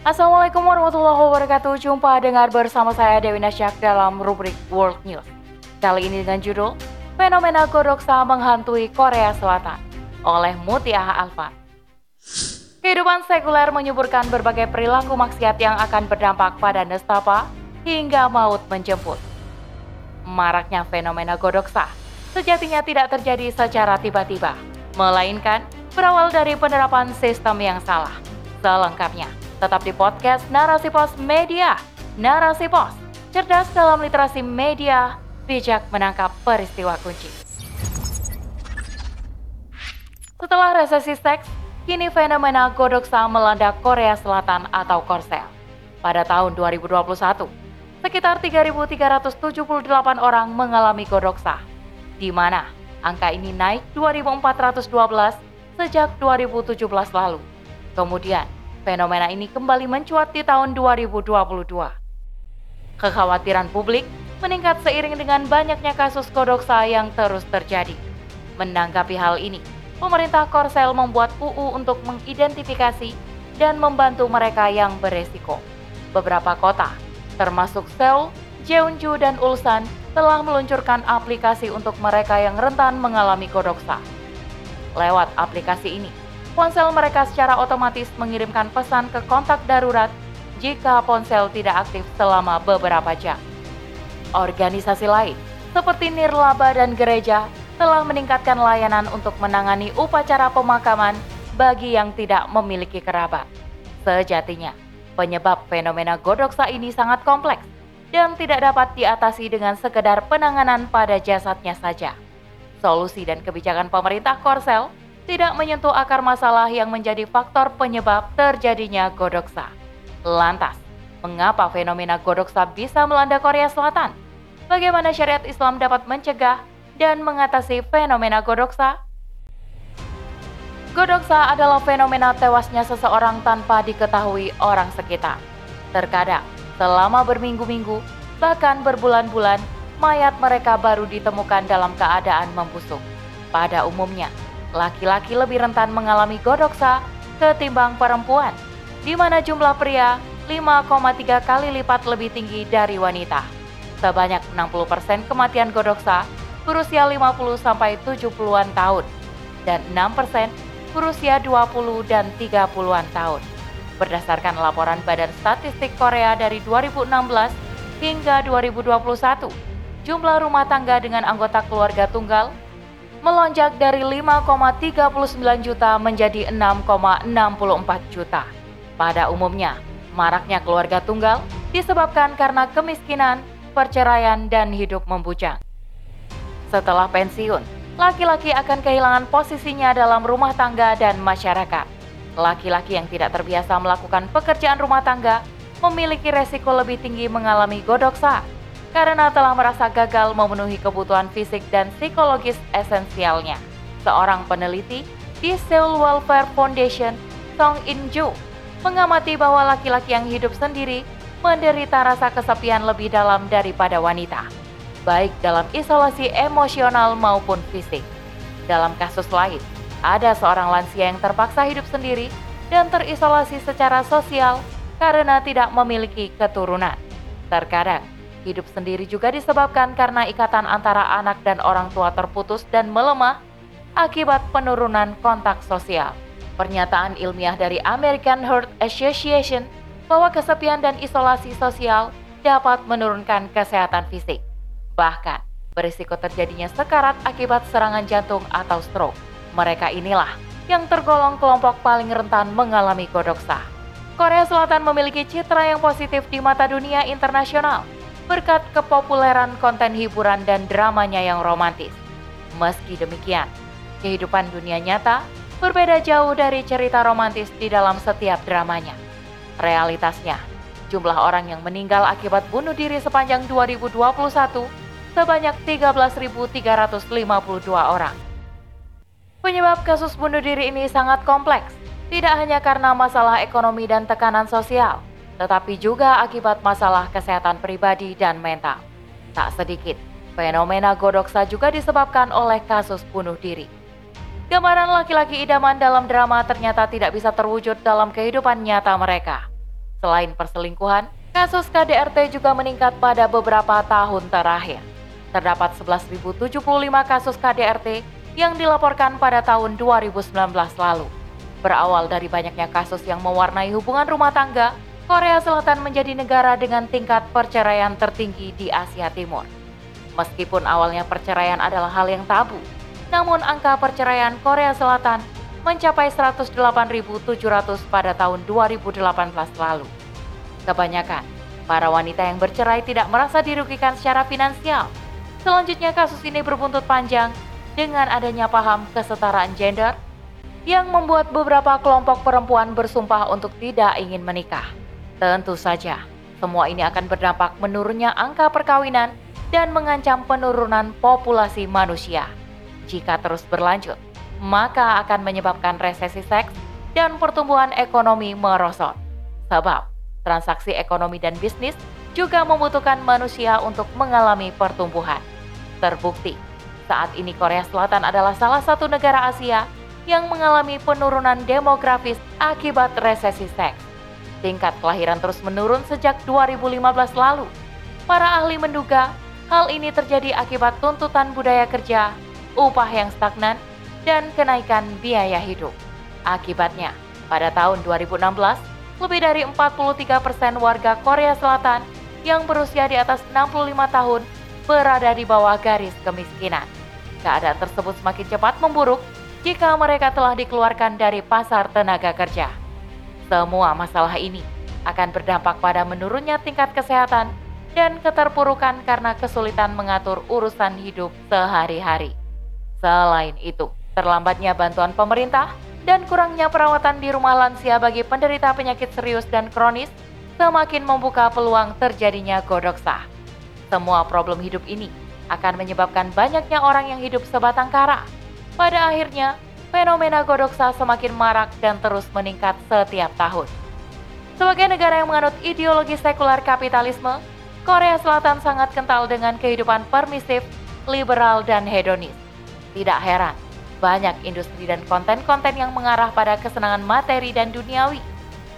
Assalamualaikum warahmatullahi wabarakatuh. Jumpa dengar bersama saya Dewi Nasyak dalam rubrik World News. Kali ini dengan judul Fenomena Godoksa menghantui Korea Selatan oleh Mutiah Alfa. Kehidupan sekuler menyuburkan berbagai perilaku maksiat yang akan berdampak pada nestapa hingga maut menjemput. Maraknya fenomena godoksa sejatinya tidak terjadi secara tiba-tiba, melainkan berawal dari penerapan sistem yang salah. Selengkapnya, tetap di podcast Narasi Pos Media. Narasi Pos, cerdas dalam literasi media, bijak menangkap peristiwa kunci. Setelah resesi seks, kini fenomena godoksa melanda Korea Selatan atau Korsel. Pada tahun 2021, sekitar 3.378 orang mengalami godoksa, di mana angka ini naik 2.412 sejak 2017 lalu. Kemudian, fenomena ini kembali mencuat di tahun 2022. Kekhawatiran publik meningkat seiring dengan banyaknya kasus kodoksa yang terus terjadi. Menanggapi hal ini, pemerintah Korsel membuat UU untuk mengidentifikasi dan membantu mereka yang beresiko. Beberapa kota, termasuk Seoul, Jeonju, dan Ulsan, telah meluncurkan aplikasi untuk mereka yang rentan mengalami kodoksa. Lewat aplikasi ini, ponsel mereka secara otomatis mengirimkan pesan ke kontak darurat jika ponsel tidak aktif selama beberapa jam. Organisasi lain, seperti Nirlaba dan gereja, telah meningkatkan layanan untuk menangani upacara pemakaman bagi yang tidak memiliki kerabat. Sejatinya, penyebab fenomena godoksa ini sangat kompleks dan tidak dapat diatasi dengan sekedar penanganan pada jasadnya saja. Solusi dan kebijakan pemerintah Korsel tidak menyentuh akar masalah yang menjadi faktor penyebab terjadinya godoksa. Lantas, mengapa fenomena godoksa bisa melanda Korea Selatan? Bagaimana syariat Islam dapat mencegah dan mengatasi fenomena godoksa? Godoksa adalah fenomena tewasnya seseorang tanpa diketahui orang sekitar. Terkadang, selama berminggu-minggu, bahkan berbulan-bulan, mayat mereka baru ditemukan dalam keadaan membusuk. Pada umumnya, laki-laki lebih rentan mengalami godoksa ketimbang perempuan, di mana jumlah pria 5,3 kali lipat lebih tinggi dari wanita. Sebanyak 60% kematian godoksa berusia 50 sampai 70-an tahun dan 6% berusia 20 dan 30-an tahun. Berdasarkan laporan Badan Statistik Korea dari 2016 hingga 2021, jumlah rumah tangga dengan anggota keluarga tunggal melonjak dari 5,39 juta menjadi 6,64 juta. Pada umumnya, maraknya keluarga tunggal disebabkan karena kemiskinan, perceraian, dan hidup membujang. Setelah pensiun, laki-laki akan kehilangan posisinya dalam rumah tangga dan masyarakat. Laki-laki yang tidak terbiasa melakukan pekerjaan rumah tangga memiliki resiko lebih tinggi mengalami godoksa karena telah merasa gagal memenuhi kebutuhan fisik dan psikologis esensialnya. Seorang peneliti di Seoul Welfare Foundation, Song In-ju, mengamati bahwa laki-laki yang hidup sendiri menderita rasa kesepian lebih dalam daripada wanita, baik dalam isolasi emosional maupun fisik. Dalam kasus lain, ada seorang lansia yang terpaksa hidup sendiri dan terisolasi secara sosial karena tidak memiliki keturunan. Terkadang, Hidup sendiri juga disebabkan karena ikatan antara anak dan orang tua terputus dan melemah akibat penurunan kontak sosial. Pernyataan ilmiah dari American Heart Association bahwa kesepian dan isolasi sosial dapat menurunkan kesehatan fisik. Bahkan, berisiko terjadinya sekarat akibat serangan jantung atau stroke. Mereka inilah yang tergolong kelompok paling rentan mengalami kodoksa. Korea Selatan memiliki citra yang positif di mata dunia internasional berkat kepopuleran konten hiburan dan dramanya yang romantis. Meski demikian, kehidupan dunia nyata berbeda jauh dari cerita romantis di dalam setiap dramanya. Realitasnya, jumlah orang yang meninggal akibat bunuh diri sepanjang 2021 sebanyak 13.352 orang. Penyebab kasus bunuh diri ini sangat kompleks, tidak hanya karena masalah ekonomi dan tekanan sosial, tetapi juga akibat masalah kesehatan pribadi dan mental. Tak sedikit, fenomena godoksa juga disebabkan oleh kasus bunuh diri. Gambaran laki-laki idaman dalam drama ternyata tidak bisa terwujud dalam kehidupan nyata mereka. Selain perselingkuhan, kasus KDRT juga meningkat pada beberapa tahun terakhir. Terdapat 11.075 kasus KDRT yang dilaporkan pada tahun 2019 lalu. Berawal dari banyaknya kasus yang mewarnai hubungan rumah tangga, Korea Selatan menjadi negara dengan tingkat perceraian tertinggi di Asia Timur. Meskipun awalnya perceraian adalah hal yang tabu, namun angka perceraian Korea Selatan mencapai 108.700 pada tahun 2018 lalu. Kebanyakan para wanita yang bercerai tidak merasa dirugikan secara finansial. Selanjutnya kasus ini berbuntut panjang dengan adanya paham kesetaraan gender yang membuat beberapa kelompok perempuan bersumpah untuk tidak ingin menikah. Tentu saja, semua ini akan berdampak menurunnya angka perkawinan dan mengancam penurunan populasi manusia. Jika terus berlanjut, maka akan menyebabkan resesi seks dan pertumbuhan ekonomi merosot. Sebab transaksi ekonomi dan bisnis juga membutuhkan manusia untuk mengalami pertumbuhan. Terbukti, saat ini Korea Selatan adalah salah satu negara Asia yang mengalami penurunan demografis akibat resesi seks. Tingkat kelahiran terus menurun sejak 2015 lalu. Para ahli menduga hal ini terjadi akibat tuntutan budaya kerja, upah yang stagnan, dan kenaikan biaya hidup. Akibatnya, pada tahun 2016, lebih dari 43 persen warga Korea Selatan yang berusia di atas 65 tahun berada di bawah garis kemiskinan. Keadaan tersebut semakin cepat memburuk jika mereka telah dikeluarkan dari pasar tenaga kerja. Semua masalah ini akan berdampak pada menurunnya tingkat kesehatan dan keterpurukan karena kesulitan mengatur urusan hidup sehari-hari. Selain itu, Terlambatnya bantuan pemerintah dan kurangnya perawatan di rumah lansia bagi penderita penyakit serius dan kronis semakin membuka peluang terjadinya godoksa. Semua problem hidup ini akan menyebabkan banyaknya orang yang hidup sebatang kara. Pada akhirnya, fenomena godoksa semakin marak dan terus meningkat setiap tahun. Sebagai negara yang menganut ideologi sekular kapitalisme, Korea Selatan sangat kental dengan kehidupan permisif, liberal, dan hedonis. Tidak heran banyak industri dan konten-konten yang mengarah pada kesenangan materi dan duniawi.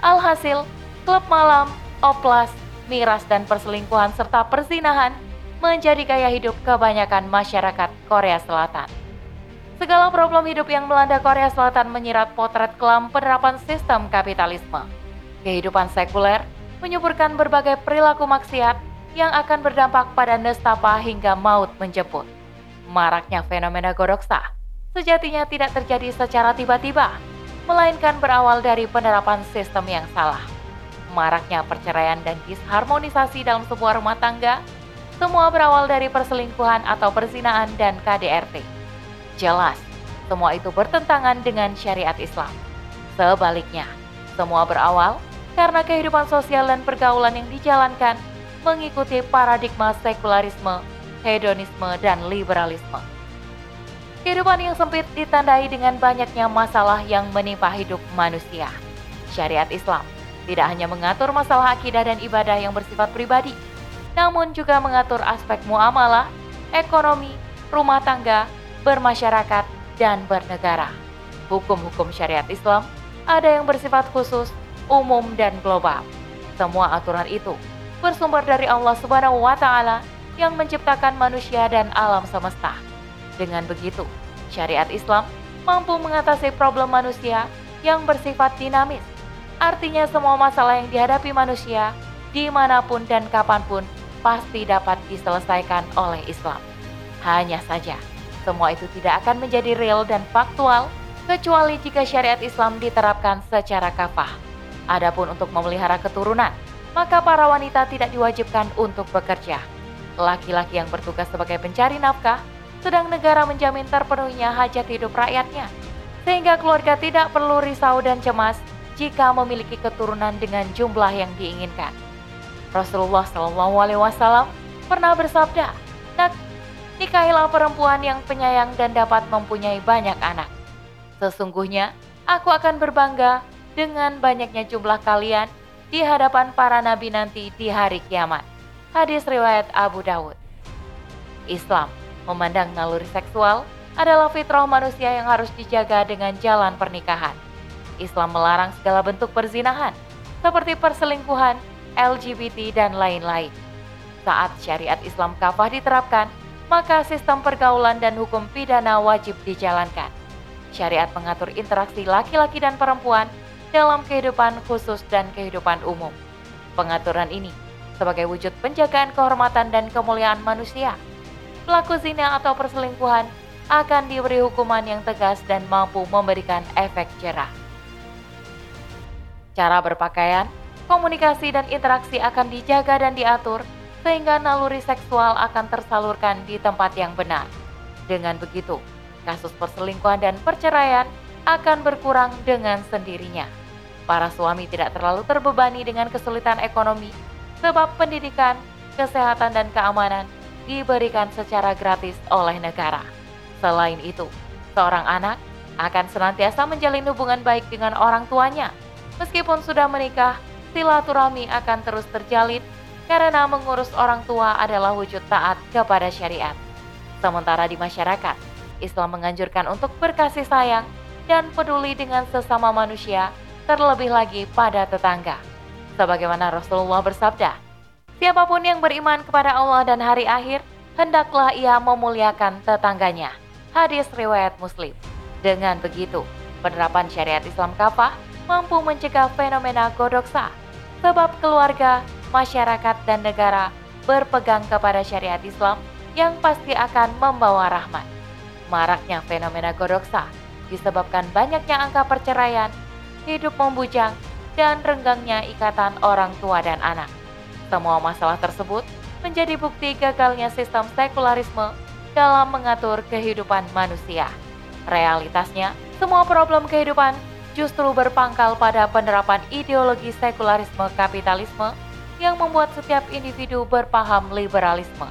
Alhasil, klub malam, oplas, miras dan perselingkuhan serta perzinahan menjadi gaya hidup kebanyakan masyarakat Korea Selatan. Segala problem hidup yang melanda Korea Selatan menyirat potret kelam penerapan sistem kapitalisme. Kehidupan sekuler menyuburkan berbagai perilaku maksiat yang akan berdampak pada nestapa hingga maut menjemput. Maraknya fenomena godoksa sejatinya tidak terjadi secara tiba-tiba, melainkan berawal dari penerapan sistem yang salah. Maraknya perceraian dan disharmonisasi dalam sebuah rumah tangga, semua berawal dari perselingkuhan atau perzinaan dan KDRT. Jelas, semua itu bertentangan dengan syariat Islam. Sebaliknya, semua berawal karena kehidupan sosial dan pergaulan yang dijalankan mengikuti paradigma sekularisme, hedonisme, dan liberalisme. Kehidupan yang sempit ditandai dengan banyaknya masalah yang menimpa hidup manusia. Syariat Islam tidak hanya mengatur masalah akidah dan ibadah yang bersifat pribadi, namun juga mengatur aspek muamalah, ekonomi, rumah tangga, bermasyarakat, dan bernegara. Hukum-hukum syariat Islam ada yang bersifat khusus, umum, dan global. Semua aturan itu bersumber dari Allah Subhanahu wa Ta'ala yang menciptakan manusia dan alam semesta. Dengan begitu, syariat Islam mampu mengatasi problem manusia yang bersifat dinamis. Artinya semua masalah yang dihadapi manusia di mana pun dan kapan pun pasti dapat diselesaikan oleh Islam. Hanya saja, semua itu tidak akan menjadi real dan faktual kecuali jika syariat Islam diterapkan secara kafah. Adapun untuk memelihara keturunan, maka para wanita tidak diwajibkan untuk bekerja. Laki-laki yang bertugas sebagai pencari nafkah sedang negara menjamin terpenuhinya hajat hidup rakyatnya, sehingga keluarga tidak perlu risau dan cemas jika memiliki keturunan dengan jumlah yang diinginkan. Rasulullah Shallallahu Alaihi Wasallam pernah bersabda, "Nak, nikahilah perempuan yang penyayang dan dapat mempunyai banyak anak. Sesungguhnya aku akan berbangga dengan banyaknya jumlah kalian di hadapan para nabi nanti di hari kiamat." Hadis riwayat Abu Dawud. Islam Memandang naluri seksual adalah fitrah manusia yang harus dijaga dengan jalan pernikahan. Islam melarang segala bentuk perzinahan. seperti perselingkuhan, LGBT, dan lain-lain. Saat syariat Islam kafah diterapkan, maka sistem pergaulan dan hukum pidana wajib dijalankan. Syariat mengatur interaksi laki-laki dan perempuan dalam kehidupan khusus dan kehidupan umum. Pengaturan ini sebagai wujud penjagaan kehormatan dan kemuliaan manusia. Pelaku zina atau perselingkuhan akan diberi hukuman yang tegas dan mampu memberikan efek jerah. Cara berpakaian, komunikasi dan interaksi akan dijaga dan diatur sehingga naluri seksual akan tersalurkan di tempat yang benar. Dengan begitu, kasus perselingkuhan dan perceraian akan berkurang dengan sendirinya. Para suami tidak terlalu terbebani dengan kesulitan ekonomi sebab pendidikan, kesehatan, dan keamanan diberikan secara gratis oleh negara. Selain itu, seorang anak akan senantiasa menjalin hubungan baik dengan orang tuanya. Meskipun sudah menikah, silaturahmi akan terus terjalin karena mengurus orang tua adalah wujud taat kepada syariat. Sementara di masyarakat, Islam menganjurkan untuk berkasih sayang dan peduli dengan sesama manusia, terlebih lagi pada tetangga. Sebagaimana Rasulullah bersabda, Siapa pun yang beriman kepada Allah dan hari akhir, hendaklah ia memuliakan tetangganya. Hadis riwayat Muslim. Dengan begitu, penerapan syariat Islam kafah mampu mencegah fenomena godoksa, sebab keluarga, masyarakat, dan negara berpegang kepada syariat Islam yang pasti akan membawa rahmat. Maraknya fenomena godoksa disebabkan banyaknya angka perceraian, hidup membujang, dan renggangnya ikatan orang tua dan anak. Semua masalah tersebut menjadi bukti gagalnya sistem sekularisme dalam mengatur kehidupan manusia. Realitasnya, semua problem kehidupan justru berpangkal pada penerapan ideologi sekularisme kapitalisme yang membuat setiap individu berpaham liberalisme.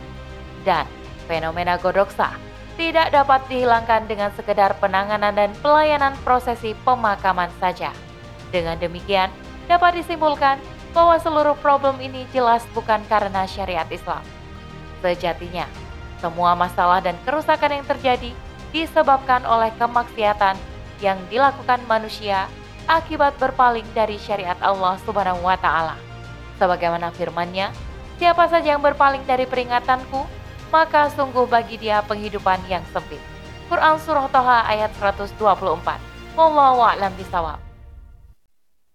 Dan fenomena godoksa tidak dapat dihilangkan dengan sekedar penanganan dan pelayanan prosesi pemakaman saja. Dengan demikian, dapat disimpulkan bahwa seluruh problem ini jelas bukan karena syariat Islam. Sejatinya, semua masalah dan kerusakan yang terjadi disebabkan oleh kemaksiatan yang dilakukan manusia akibat berpaling dari syariat Allah Subhanahu wa taala. Sebagaimana firman-Nya, siapa saja yang berpaling dari peringatanku, maka sungguh bagi dia penghidupan yang sempit. Quran Surah Toha ayat 124. Wallahu a'lam bisawab.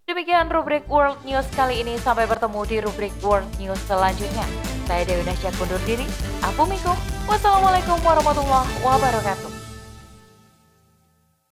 Demikian rubrik World News kali ini. Sampai bertemu di rubrik World News selanjutnya. Saya Dewi Nasya undur diri. Aku Miko. Wassalamualaikum warahmatullahi wabarakatuh.